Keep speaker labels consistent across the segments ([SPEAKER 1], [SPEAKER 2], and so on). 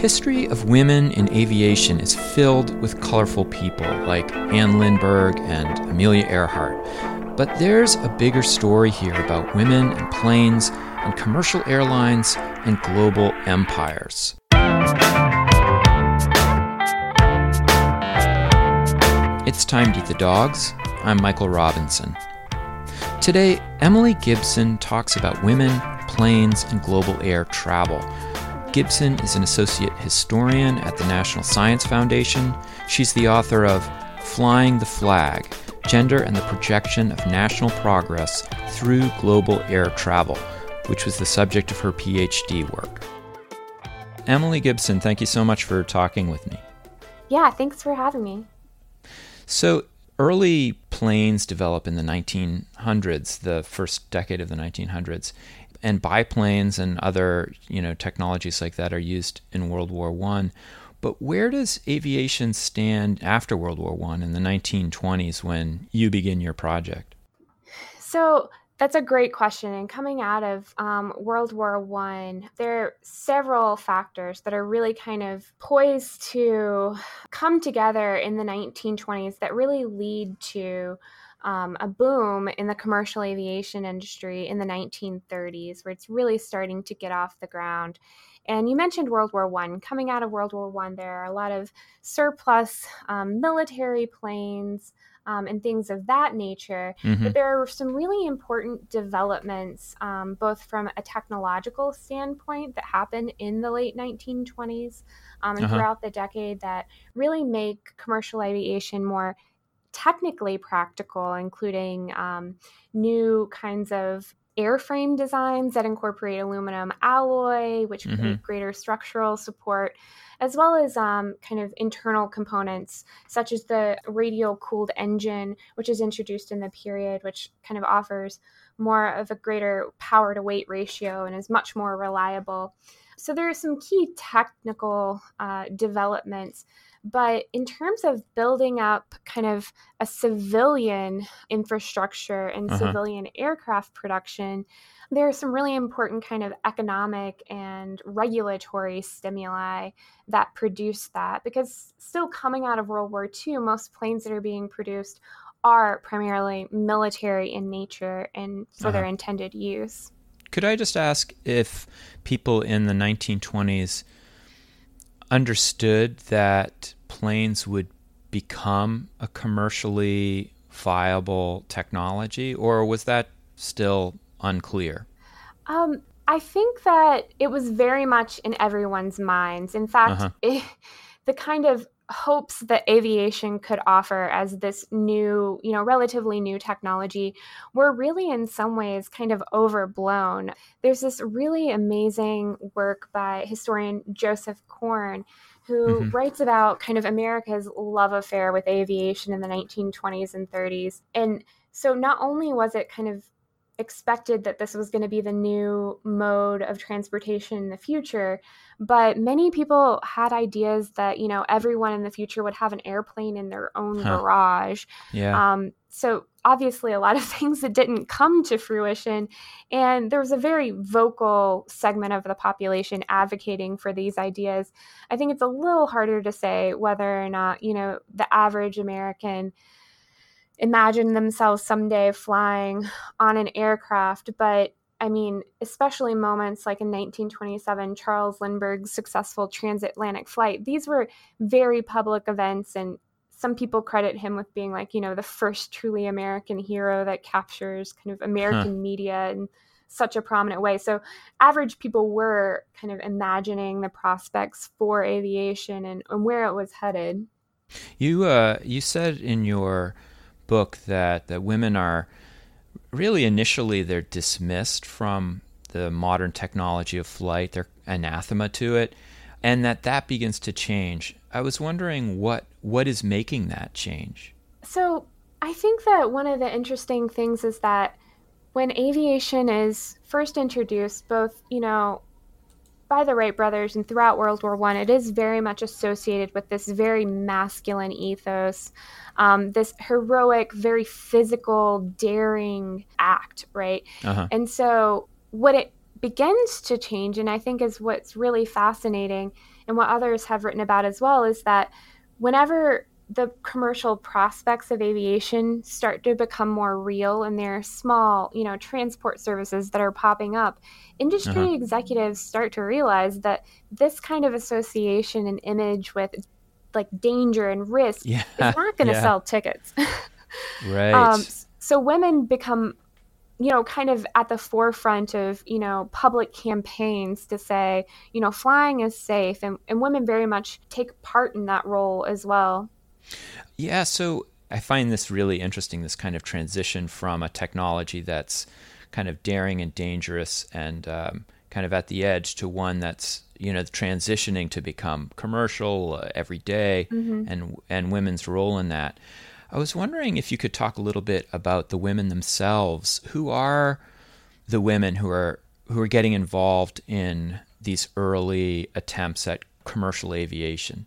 [SPEAKER 1] history of women in aviation is filled with colorful people like Anne Lindbergh and Amelia Earhart. But there's a bigger story here about women and planes and commercial airlines and global empires. It's time to eat the dogs. I'm Michael Robinson. Today, Emily Gibson talks about women, planes, and global air travel. Gibson is an associate historian at the National Science Foundation. She's the author of Flying the Flag Gender and the Projection of National Progress Through Global Air Travel, which was the subject of her PhD work. Emily Gibson, thank you so much for talking with me.
[SPEAKER 2] Yeah, thanks for having me.
[SPEAKER 1] So, early planes develop in the 1900s, the first decade of the 1900s, and biplanes and other you know technologies like that are used in World War One. But where does aviation stand after World War One in the 1920s when you begin your project?
[SPEAKER 2] So that's a great question. And coming out of um, World War One, there are several factors that are really kind of poised to come together in the 1920s that really lead to um, a boom in the commercial aviation industry in the 1930s, where it's really starting to get off the ground. And you mentioned World War One. Coming out of World War One, there are a lot of surplus um, military planes um, and things of that nature. Mm-hmm. But there are some really important developments, um, both from a technological standpoint, that happened in the late 1920s um, and uh-huh. throughout the decade that really make commercial aviation more technically practical, including um, new kinds of airframe designs that incorporate aluminum alloy, which mm-hmm. create greater structural support as well as um, kind of internal components such as the radial cooled engine, which is introduced in the period, which kind of offers more of a greater power to weight ratio and is much more reliable. So there are some key technical uh, developments. But in terms of building up kind of a civilian infrastructure and uh-huh. civilian aircraft production, there are some really important kind of economic and regulatory stimuli that produce that because still coming out of World War II, most planes that are being produced are primarily military in nature and for uh-huh. their intended use.
[SPEAKER 1] Could I just ask if people in the 1920s understood that planes would become a commercially viable technology, or was that still unclear?
[SPEAKER 2] Um, I think that it was very much in everyone's minds. In fact, uh-huh. it, the kind of hopes that aviation could offer as this new, you know, relatively new technology were really in some ways kind of overblown. There's this really amazing work by historian Joseph Corn who mm-hmm. writes about kind of America's love affair with aviation in the 1920s and 30s. And so not only was it kind of expected that this was going to be the new mode of transportation in the future but many people had ideas that you know everyone in the future would have an airplane in their own huh. garage.
[SPEAKER 1] Yeah.
[SPEAKER 2] Um, so obviously a lot of things that didn't come to fruition and there was a very vocal segment of the population advocating for these ideas. I think it's a little harder to say whether or not you know the average american imagine themselves someday flying on an aircraft. But I mean, especially moments like in 1927, Charles Lindbergh's successful transatlantic flight, these were very public events. And some people credit him with being like, you know, the first truly American hero that captures kind of American huh. media in such a prominent way. So, average people were kind of imagining the prospects for aviation and, and where it was headed.
[SPEAKER 1] You uh, you said in your book that that women are really initially they're dismissed from the modern technology of flight. They're anathema to it, and that that begins to change. I was wondering what what is making that change.
[SPEAKER 2] So I think that one of the interesting things is that when aviation is first introduced, both you know by the Wright brothers and throughout World War One, it is very much associated with this very masculine ethos, um, this heroic, very physical, daring act, right? Uh-huh. And so, what it begins to change, and I think is what's really fascinating, and what others have written about as well is that whenever the commercial prospects of aviation start to become more real and there are small, you know, transport services that are popping up, industry uh-huh. executives start to realize that this kind of association and image with like danger and risk yeah. is not going to yeah. sell tickets.
[SPEAKER 1] right. Um,
[SPEAKER 2] so women become you know, kind of at the forefront of, you know, public campaigns to say, you know, flying is safe. And, and women very much take part in that role as well.
[SPEAKER 1] Yeah. So I find this really interesting this kind of transition from a technology that's kind of daring and dangerous and um, kind of at the edge to one that's you know transitioning to become commercial uh, every day mm-hmm. and and women's role in that I was wondering if you could talk a little bit about the women themselves. Who are the women who are who are getting involved in these early attempts at commercial aviation?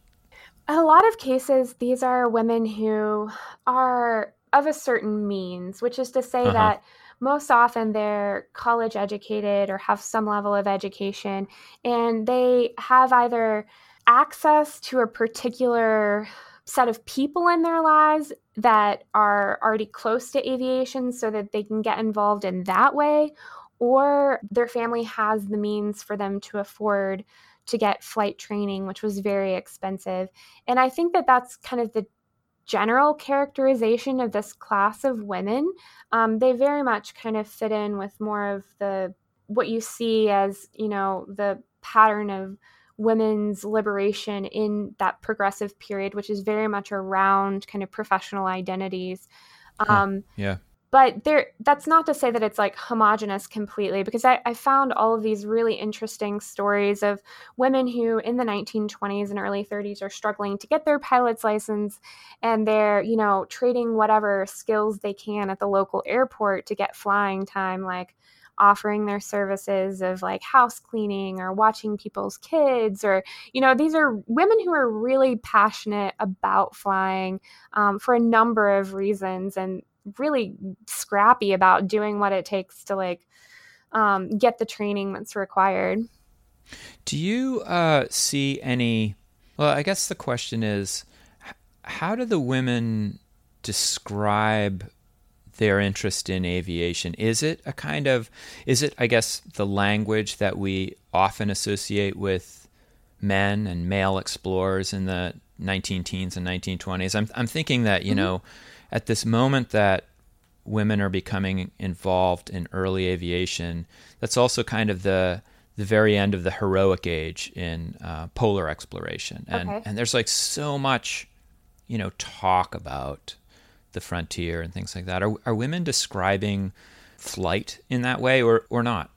[SPEAKER 2] A lot of cases, these are women who are of a certain means, which is to say uh-huh. that most often they're college educated or have some level of education, and they have either access to a particular set of people in their lives that are already close to aviation so that they can get involved in that way, or their family has the means for them to afford to get flight training, which was very expensive. And I think that that's kind of the general characterization of this class of women. Um, they very much kind of fit in with more of the what you see as, you know, the pattern of women's liberation in that progressive period, which is very much around kind of professional identities.
[SPEAKER 1] Um, yeah.
[SPEAKER 2] But there, that's not to say that it's like homogenous completely, because I, I found all of these really interesting stories of women who, in the 1920s and early 30s, are struggling to get their pilot's license, and they're, you know, trading whatever skills they can at the local airport to get flying time, like offering their services of like house cleaning or watching people's kids or you know these are women who are really passionate about flying um, for a number of reasons and really scrappy about doing what it takes to like um, get the training that's required
[SPEAKER 1] do you uh, see any well i guess the question is how do the women describe their interest in aviation? Is it a kind of, is it, I guess, the language that we often associate with men and male explorers in the 19 teens and 1920s? I'm, I'm thinking that, you mm-hmm. know, at this moment that women are becoming involved in early aviation, that's also kind of the, the very end of the heroic age in uh, polar exploration. And, okay. and there's like so much, you know, talk about the frontier and things like that. Are, are women describing flight in that way or, or not?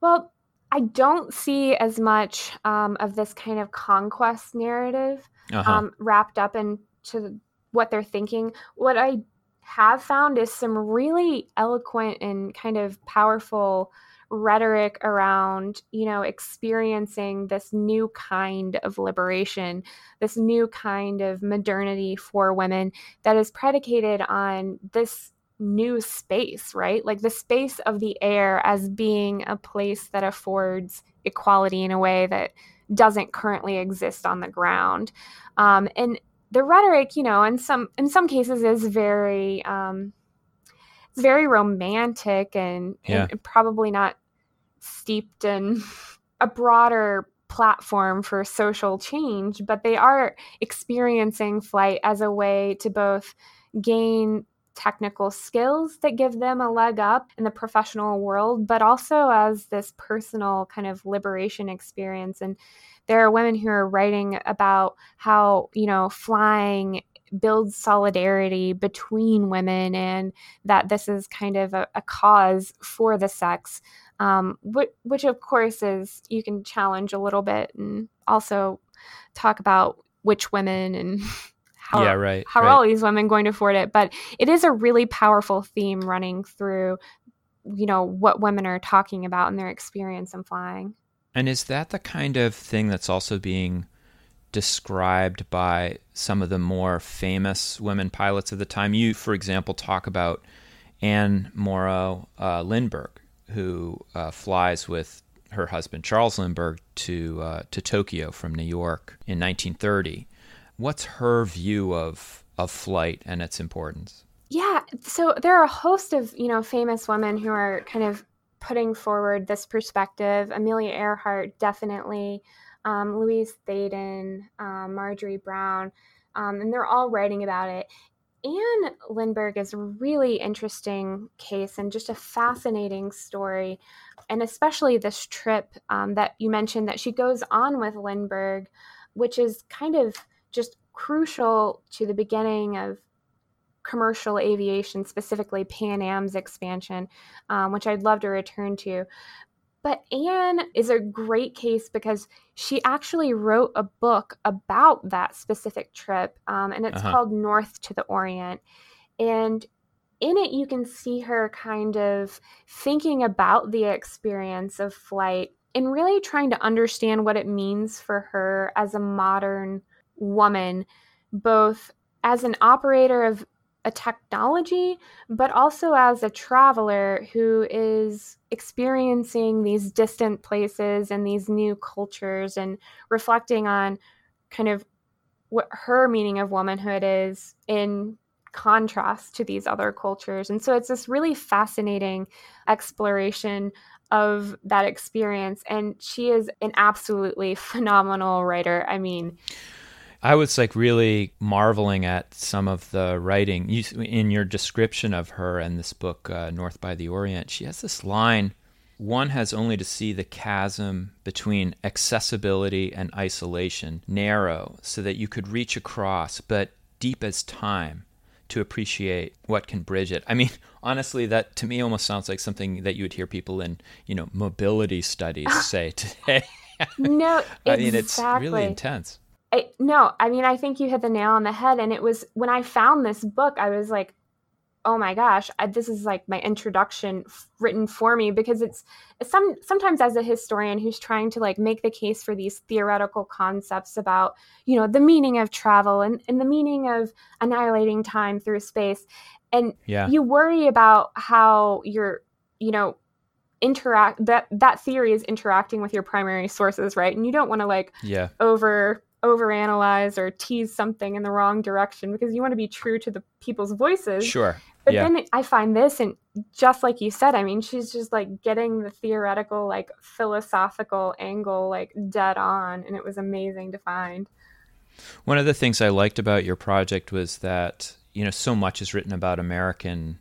[SPEAKER 2] Well, I don't see as much um, of this kind of conquest narrative uh-huh. um, wrapped up into what they're thinking. What I have found is some really eloquent and kind of powerful rhetoric around, you know, experiencing this new kind of liberation, this new kind of modernity for women that is predicated on this new space, right? Like the space of the air as being a place that affords equality in a way that doesn't currently exist on the ground. Um, and the rhetoric, you know, in some in some cases is very um, it's very romantic and, yeah. and probably not steeped in a broader platform for social change, but they are experiencing flight as a way to both gain technical skills that give them a leg up in the professional world, but also as this personal kind of liberation experience. And there are women who are writing about how, you know, flying builds solidarity between women and that this is kind of a, a cause for the sex um, which, which of course is you can challenge a little bit and also talk about which women and how,
[SPEAKER 1] yeah, right,
[SPEAKER 2] how
[SPEAKER 1] right.
[SPEAKER 2] are all these women going to afford it but it is a really powerful theme running through you know what women are talking about in their experience in flying
[SPEAKER 1] and is that the kind of thing that's also being described by some of the more famous women pilots of the time you for example talk about anne morrow uh, lindbergh who uh, flies with her husband Charles Lindbergh to uh, to Tokyo from New York in 1930. What's her view of of flight and its importance?
[SPEAKER 2] Yeah, so there are a host of you know famous women who are kind of putting forward this perspective. Amelia Earhart definitely, um, Louise Thaden, um, Marjorie Brown, um, and they're all writing about it. Anne Lindbergh is a really interesting case and just a fascinating story, and especially this trip um, that you mentioned that she goes on with Lindbergh, which is kind of just crucial to the beginning of commercial aviation, specifically Pan Am's expansion, um, which I'd love to return to. But Anne is a great case because she actually wrote a book about that specific trip, um, and it's uh-huh. called North to the Orient. And in it, you can see her kind of thinking about the experience of flight and really trying to understand what it means for her as a modern woman, both as an operator of a technology, but also as a traveler who is experiencing these distant places and these new cultures and reflecting on kind of what her meaning of womanhood is in contrast to these other cultures. And so it's this really fascinating exploration of that experience. And she is an absolutely phenomenal writer. I mean,
[SPEAKER 1] I was like really marveling at some of the writing you, in your description of her and this book, uh, North by the Orient. She has this line one has only to see the chasm between accessibility and isolation narrow so that you could reach across, but deep as time to appreciate what can bridge it. I mean, honestly, that to me almost sounds like something that you would hear people in, you know, mobility studies say today.
[SPEAKER 2] no, I
[SPEAKER 1] mean, it's really intense.
[SPEAKER 2] I, no, I mean, I think you hit the nail on the head. And it was when I found this book, I was like, oh my gosh, I, this is like my introduction f- written for me because it's, it's some sometimes as a historian who's trying to like make the case for these theoretical concepts about you know the meaning of travel and, and the meaning of annihilating time through space and yeah. you worry about how you're you know interact that that theory is interacting with your primary sources right and you don't want to like
[SPEAKER 1] yeah
[SPEAKER 2] over overanalyze or tease something in the wrong direction because you want to be true to the people's voices.
[SPEAKER 1] Sure.
[SPEAKER 2] But yeah. then I find this, and just like you said, I mean, she's just like getting the theoretical, like philosophical angle, like dead on. And it was amazing to find.
[SPEAKER 1] One of the things I liked about your project was that, you know, so much is written about American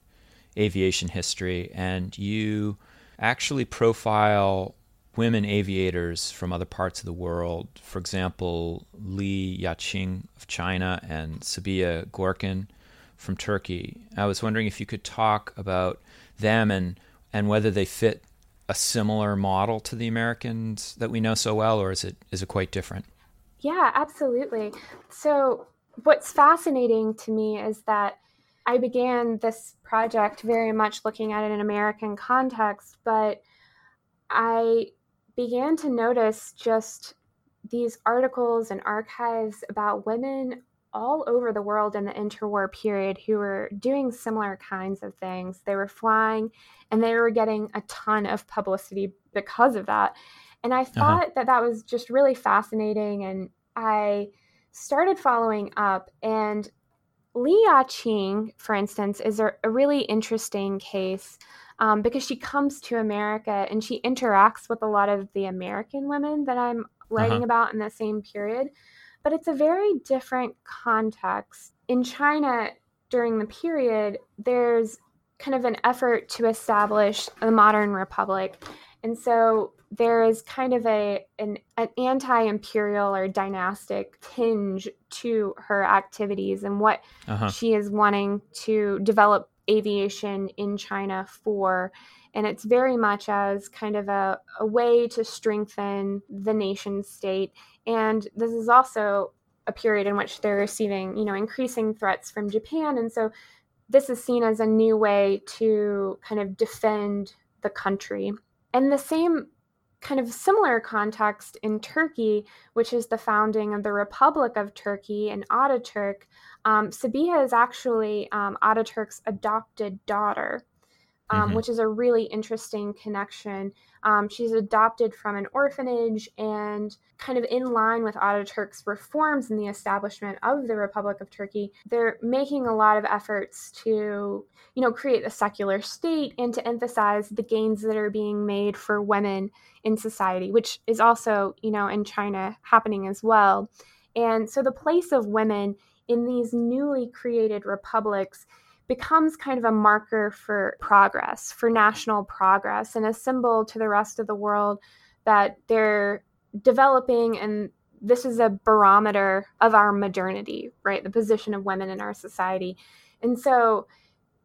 [SPEAKER 1] aviation history, and you actually profile women aviators from other parts of the world. For example, Li Yaqing of China and Sabiha Gökçen from Turkey. I was wondering if you could talk about them and, and whether they fit a similar model to the Americans that we know so well, or is it is it quite different?
[SPEAKER 2] Yeah, absolutely. So what's fascinating to me is that I began this project very much looking at it in an American context, but I began to notice just these articles and archives about women all over the world in the interwar period who were doing similar kinds of things. They were flying and they were getting a ton of publicity because of that. And I uh-huh. thought uh-huh. that that was just really fascinating. And I started following up. And Li Yaqing, for instance, is a, a really interesting case um, because she comes to America and she interacts with a lot of the American women that I'm writing uh-huh. about in the same period. But it's a very different context. In China, during the period, there's kind of an effort to establish a modern republic. And so there is kind of a an, an anti-imperial or dynastic tinge to her activities and what uh-huh. she is wanting to develop aviation in China for. And it's very much as kind of a, a way to strengthen the nation state. And this is also a period in which they're receiving, you know, increasing threats from Japan. And so this is seen as a new way to kind of defend the country. And the same kind of similar context in Turkey, which is the founding of the Republic of Turkey and Ataturk, um, Sabiha is actually um, Ataturk's adopted daughter. um, mm-hmm. which is a really interesting connection. Um, she's adopted from an orphanage and kind of in line with Ataturk's reforms in the establishment of the Republic of Turkey. They're making a lot of efforts to, you know, create a secular state and to emphasize the gains that are being made for women in society, which is also, you know, in China happening as well. And so the place of women in these newly created republics becomes kind of a marker for progress, for national progress, and a symbol to the rest of the world that they're developing and this is a barometer of our modernity, right? The position of women in our society. And so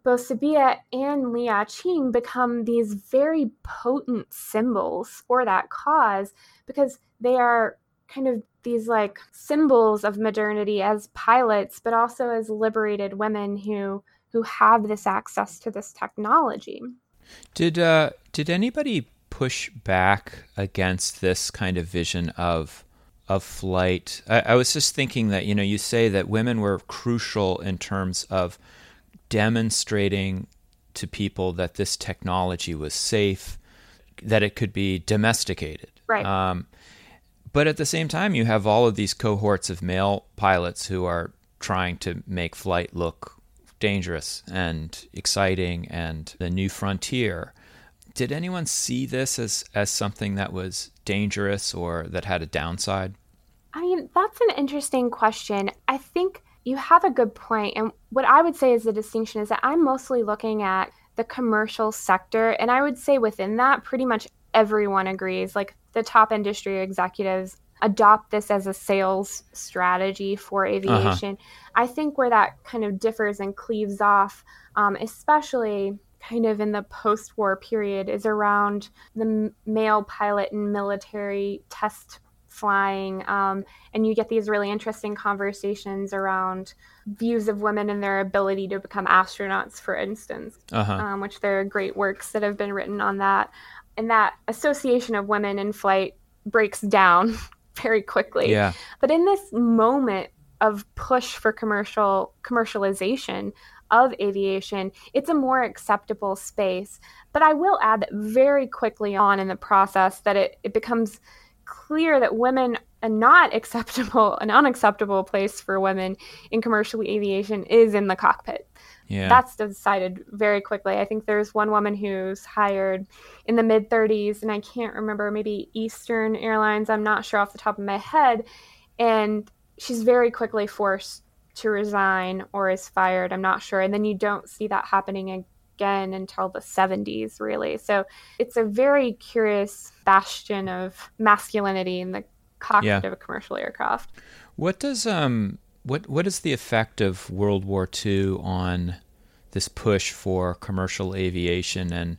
[SPEAKER 2] both Sabiha and Li Yaqing become these very potent symbols for that cause because they are kind of these like symbols of modernity as pilots, but also as liberated women who who have this access to this technology.
[SPEAKER 1] Did uh, did anybody push back against this kind of vision of of flight? I, I was just thinking that you know you say that women were crucial in terms of demonstrating to people that this technology was safe, that it could be domesticated.
[SPEAKER 2] Right. Um,
[SPEAKER 1] but at the same time, you have all of these cohorts of male pilots who are trying to make flight look dangerous and exciting and the new frontier. Did anyone see this as, as something that was dangerous or that had a downside?
[SPEAKER 2] I mean, that's an interesting question. I think you have a good point. And what I would say is the distinction is that I'm mostly looking at the commercial sector. And I would say within that, pretty much everyone agrees. Like the top industry executives adopt this as a sales strategy for uh-huh. aviation. Uh-huh. I think where that kind of differs and cleaves off, um, especially kind of in the post war period, is around the male pilot and military test flying. Um, and you get these really interesting conversations around views of women and their ability to become astronauts, for instance, uh-huh. um, which there are great works that have been written on that. And that association of women in flight breaks down very quickly.
[SPEAKER 1] Yeah.
[SPEAKER 2] But in this moment of push for commercial commercialization of aviation, it's a more acceptable space. But I will add that very quickly on in the process that it, it becomes clear that women a not acceptable an unacceptable place for women in commercial aviation is in the cockpit
[SPEAKER 1] yeah.
[SPEAKER 2] That's decided very quickly. I think there's one woman who's hired in the mid 30s, and I can't remember, maybe Eastern Airlines, I'm not sure off the top of my head. And she's very quickly forced to resign or is fired. I'm not sure. And then you don't see that happening again until the 70s, really. So it's a very curious bastion of masculinity in the cockpit yeah. of a commercial aircraft.
[SPEAKER 1] What does um what what is the effect of World War II on this push for commercial aviation and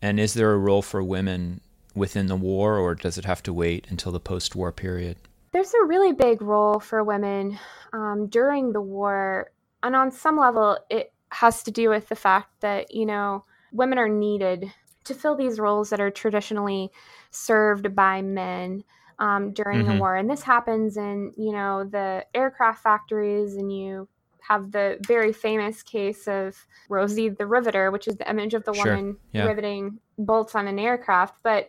[SPEAKER 1] and is there a role for women within the war or does it have to wait until the post-war period?
[SPEAKER 2] There's a really big role for women um, during the war, and on some level, it has to do with the fact that you know women are needed to fill these roles that are traditionally served by men um, during mm-hmm. the war. And this happens in, you know, the aircraft factories, and you have the very famous case of Rosie the Riveter, which is the image of the sure. woman yeah. riveting bolts on an aircraft. But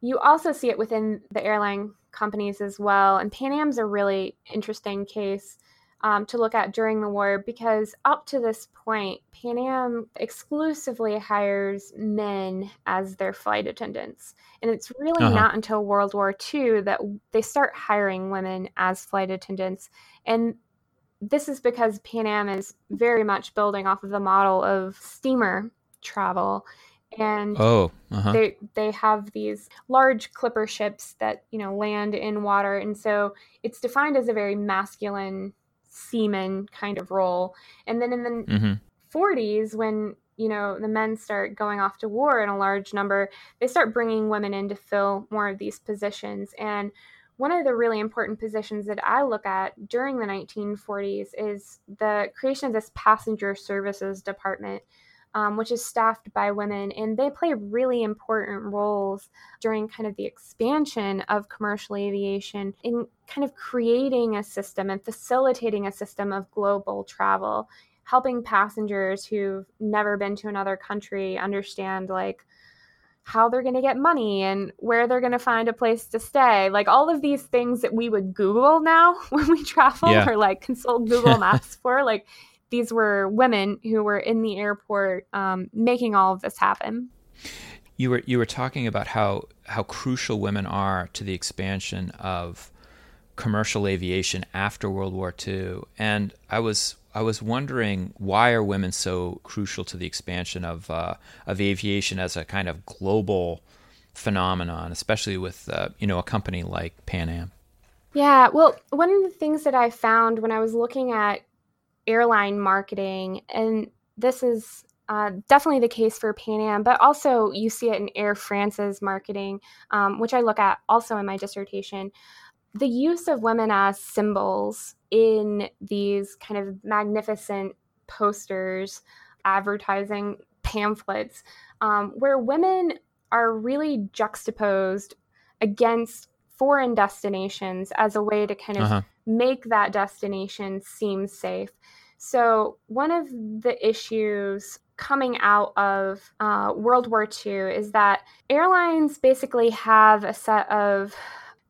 [SPEAKER 2] you also see it within the airline companies as well. And Pan Am's a really interesting case um, to look at during the war because up to this point, Pan Am exclusively hires men as their flight attendants. And it's really uh-huh. not until World War II that they start hiring women as flight attendants. And this is because Pan Am is very much building off of the model of steamer travel and
[SPEAKER 1] oh, uh-huh.
[SPEAKER 2] they they have these large clipper ships that you know land in water and so it's defined as a very masculine seaman kind of role. And then in the mm-hmm. 40s, when you know the men start going off to war in a large number, they start bringing women in to fill more of these positions. And one of the really important positions that I look at during the 1940s is the creation of this passenger services department um, which is staffed by women, and they play really important roles during kind of the expansion of commercial aviation in kind of creating a system and facilitating a system of global travel. helping passengers who've never been to another country understand like how they're going to get money and where they're going to find a place to stay. Like all of these things that we would Google now when we travel yeah. or like consult Google Maps for, like these were women who were in the airport um, making all of this happen.
[SPEAKER 1] You were you were talking about how how crucial women are to the expansion of commercial aviation after World War II, and I was I was wondering why are women so crucial to the expansion of uh, of aviation as a kind of global phenomenon, especially with uh, you know a company like Pan Am.
[SPEAKER 2] Yeah, well, one of the things that I found when I was looking at airline marketing, and this is uh, definitely the case for Pan Am, but also you see it in Air France's marketing, um, which I look at also in my dissertation. The use of women as symbols in these kind of magnificent posters, advertising pamphlets, um, where women are really juxtaposed against foreign destinations as a way to kind of uh-huh. make that destination seem safe. So, one of the issues coming out of uh, World War II is that airlines basically have a set of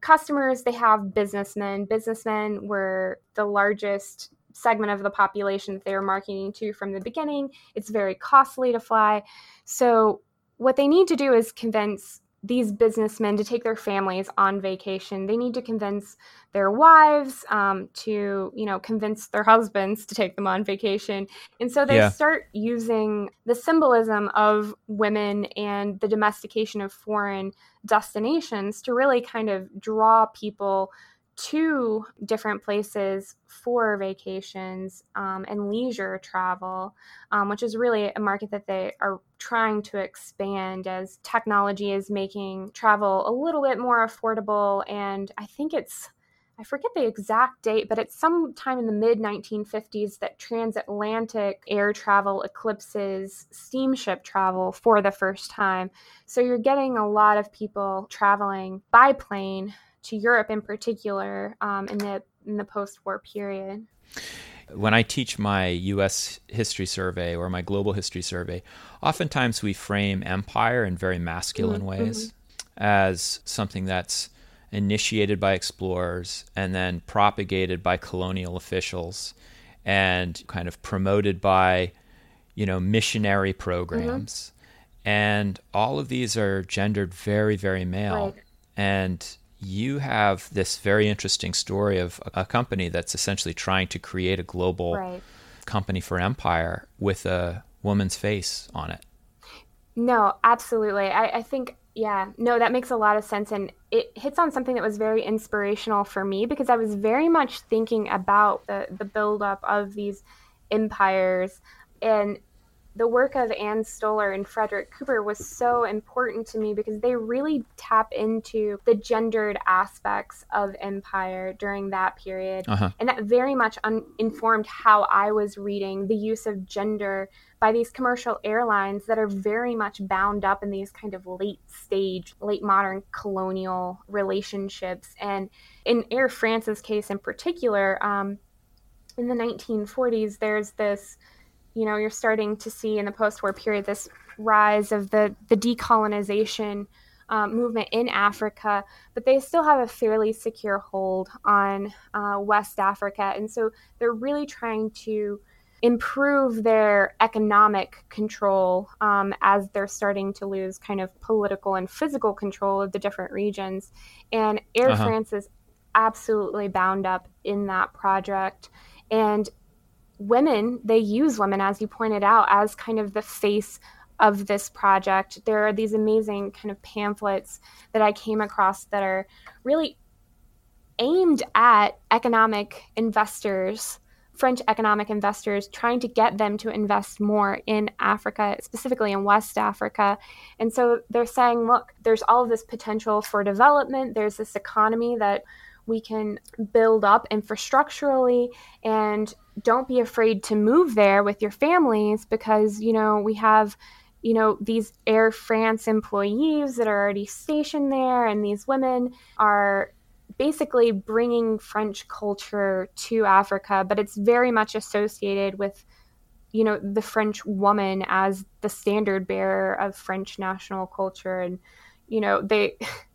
[SPEAKER 2] customers, they have businessmen. Businessmen were the largest segment of the population that they were marketing to from the beginning. It's very costly to fly. So, what they need to do is convince these businessmen to take their families on vacation. They need to convince their wives um, to, you know, convince their husbands to take them on vacation. And so they yeah. start using the symbolism of women and the domestication of foreign destinations to really kind of draw people to different places for vacations um, and leisure travel, um, which is really a market that they are trying to expand as technology is making travel a little bit more affordable. And I think it's I forget the exact date, but it's sometime in the mid 1950s that transatlantic air travel eclipses steamship travel for the first time. So you're getting a lot of people traveling by plane to Europe in particular um, in the in the post-war period.
[SPEAKER 1] When I teach my U.S. history survey or my global history survey, oftentimes we frame empire in very masculine mm-hmm. ways as something that's initiated by explorers and then propagated by colonial officials and kind of promoted by you know missionary programs mm-hmm. and all of these are gendered very very male right. and you have this very interesting story of a company that's essentially trying to create a global right. company for empire with a woman's face on it.
[SPEAKER 2] No, absolutely. I, I, think, yeah, no, that makes a lot of sense. And it hits on something that was very inspirational for me because I was very much thinking about the, the buildup of these empires and the work of Ann Stoler and Frederick Cooper was so important to me because they really tap into the gendered aspects of empire during that period. Uh-huh. And that very much un- informed how I was reading the use of gender by these commercial airlines that are very much bound up in these kind of late stage, late modern colonial relationships. And in Air France's case in particular, um, in the 1940s, there's this you know you're starting to see in the post-war period this rise of the the decolonization um, movement in Africa, but they still have a fairly secure hold on uh, West Africa, and so they're really trying to improve their economic control um, as they're starting to lose kind of political and physical control of the different regions. And Air uh-huh. France is absolutely bound up in that project. And women, they use women, as you pointed out, as kind of the face of this project. There are these amazing kind of pamphlets that I came across that are really aimed at economic investors, French economic investors, trying to get them to invest more in Africa, specifically in West Africa. And so they're saying, look, there's all of this potential for development, there's this economy that we can build up infrastructurally and don't be afraid to move there with your families because you know we have you know these air france employees that are already stationed there and these women are basically bringing french culture to africa but it's very much associated with you know the French woman as the standard bearer of French national culture, and you know they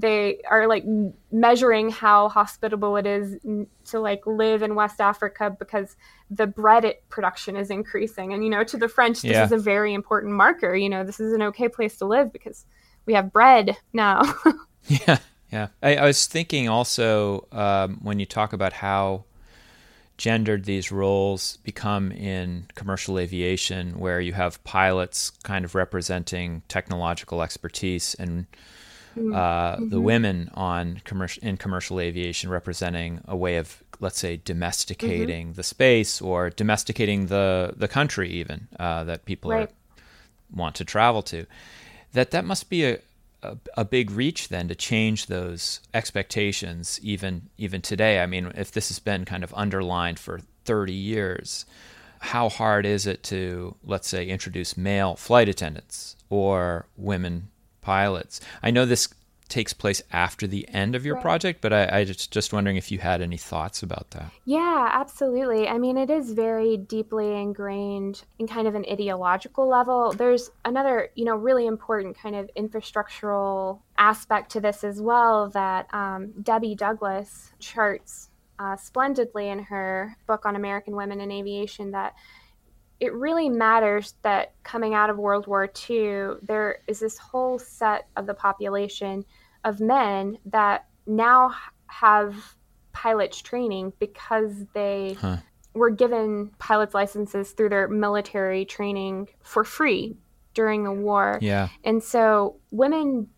[SPEAKER 2] they are like measuring how hospitable it is to like live in West Africa because the bread it production is increasing, and you know to the French this yeah. is a very important marker. You know this is an okay place to live because we have bread now.
[SPEAKER 1] yeah, yeah. I, I, was thinking also um, when you talk about how gendered these roles become in commercial aviation, where you have pilots kind of representing technological expertise and mm-hmm. uh, the mm-hmm. women on commercial in commercial aviation representing a way of let's say domesticating mm-hmm. the space or domesticating the the country even uh, that people right. are, want to travel to that that must be a, a, a big reach then to change those expectations even even today. I mean, if this has been kind of underlined for 30 years, how hard is it to let's say introduce male flight attendants or women pilots? I know this takes place after the end of your right. project, but I, I just just wondering if you had any thoughts about that.
[SPEAKER 2] Yeah, absolutely. I mean, it is very deeply ingrained in kind of an ideological level. There's another, you know, really important kind of infrastructural aspect to this as well that um, Debbie Douglas charts uh, splendidly in her book on American women in aviation that it really matters that coming out of World War II, there is this whole set of the population of men that now have pilots training because they huh. were given pilots licenses through their military training for free during the war.
[SPEAKER 1] Yeah.
[SPEAKER 2] And so women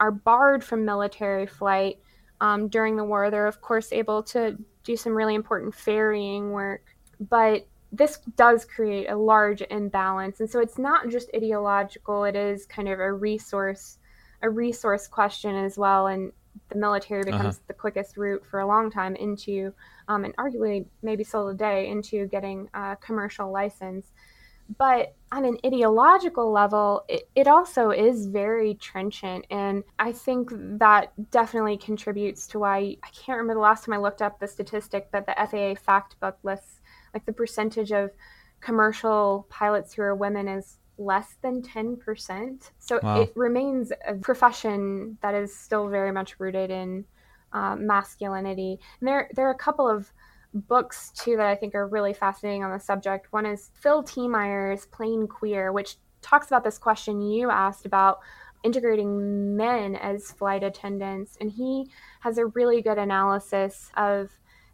[SPEAKER 2] are barred from military flight um, during the war. They're, of course, able to do some really important ferrying work. But this does create a large imbalance. And so it's not just ideological, it is kind of a resource a resource question as well, and the military becomes uh-huh. the quickest route for a long time into, um, and arguably maybe still today, into getting a commercial license. But on an ideological level, it, it also is very trenchant. And I think that definitely contributes to why I can't remember the last time I looked up the statistic, but the FAA fact book lists like the percentage of commercial pilots who are women is less than 10%. So wow. it remains a profession that is still very much rooted in uh, masculinity. And there, there are a couple of books too that I think are really fascinating on the subject. One is Phil Tiemeyer's Plane Queer, which talks about this question you asked about integrating men as flight attendants. And he has a really good analysis of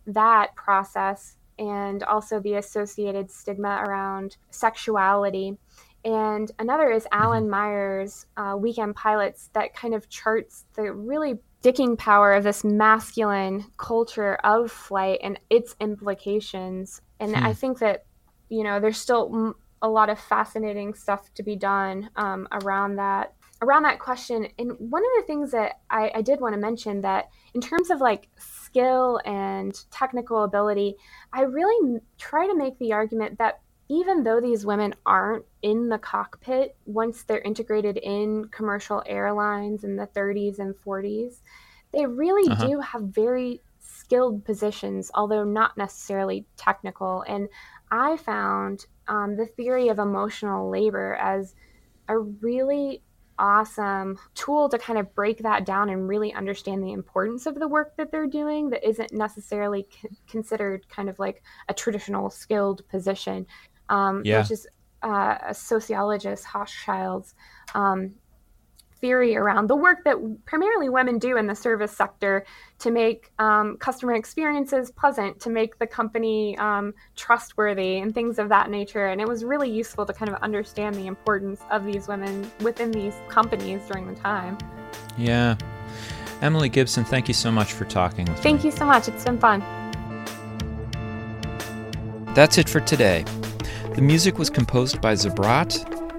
[SPEAKER 2] that process and also the associated stigma around sexuality. And another is mm-hmm. Alan Meyer's uh, Weekend Pilots that kind of charts the really dicking power of this masculine culture of flight and its implications. And hmm. I think that, you know, there's still a lot of fascinating stuff to be done um, around that around that question and one of the things that I, I did want to mention that in terms of like skill and technical ability i really try to make the argument that even though these women aren't in the cockpit once they're integrated in commercial airlines in the 30s and 40s, they really uh-huh. do have very skilled positions, although not necessarily technical. And I found um, the theory of emotional labor as a really awesome tool to kind of break that down and really understand the importance of the work that they're doing that isn't necessarily c- considered kind of like a traditional skilled position um, yeah. which is uh, a sociologist, Hochschild's um, theory around the work that primarily women do in the service sector to make um, customer experiences pleasant, to make the company um, trustworthy, and things of that nature. And it was really useful to kind of understand the importance of these women within these companies during the time.
[SPEAKER 1] Yeah. Emily Gibson, thank you so much for talking with
[SPEAKER 2] thank me. Thank you so much. It's been fun.
[SPEAKER 1] That's it for today. The music was composed by Zabrat.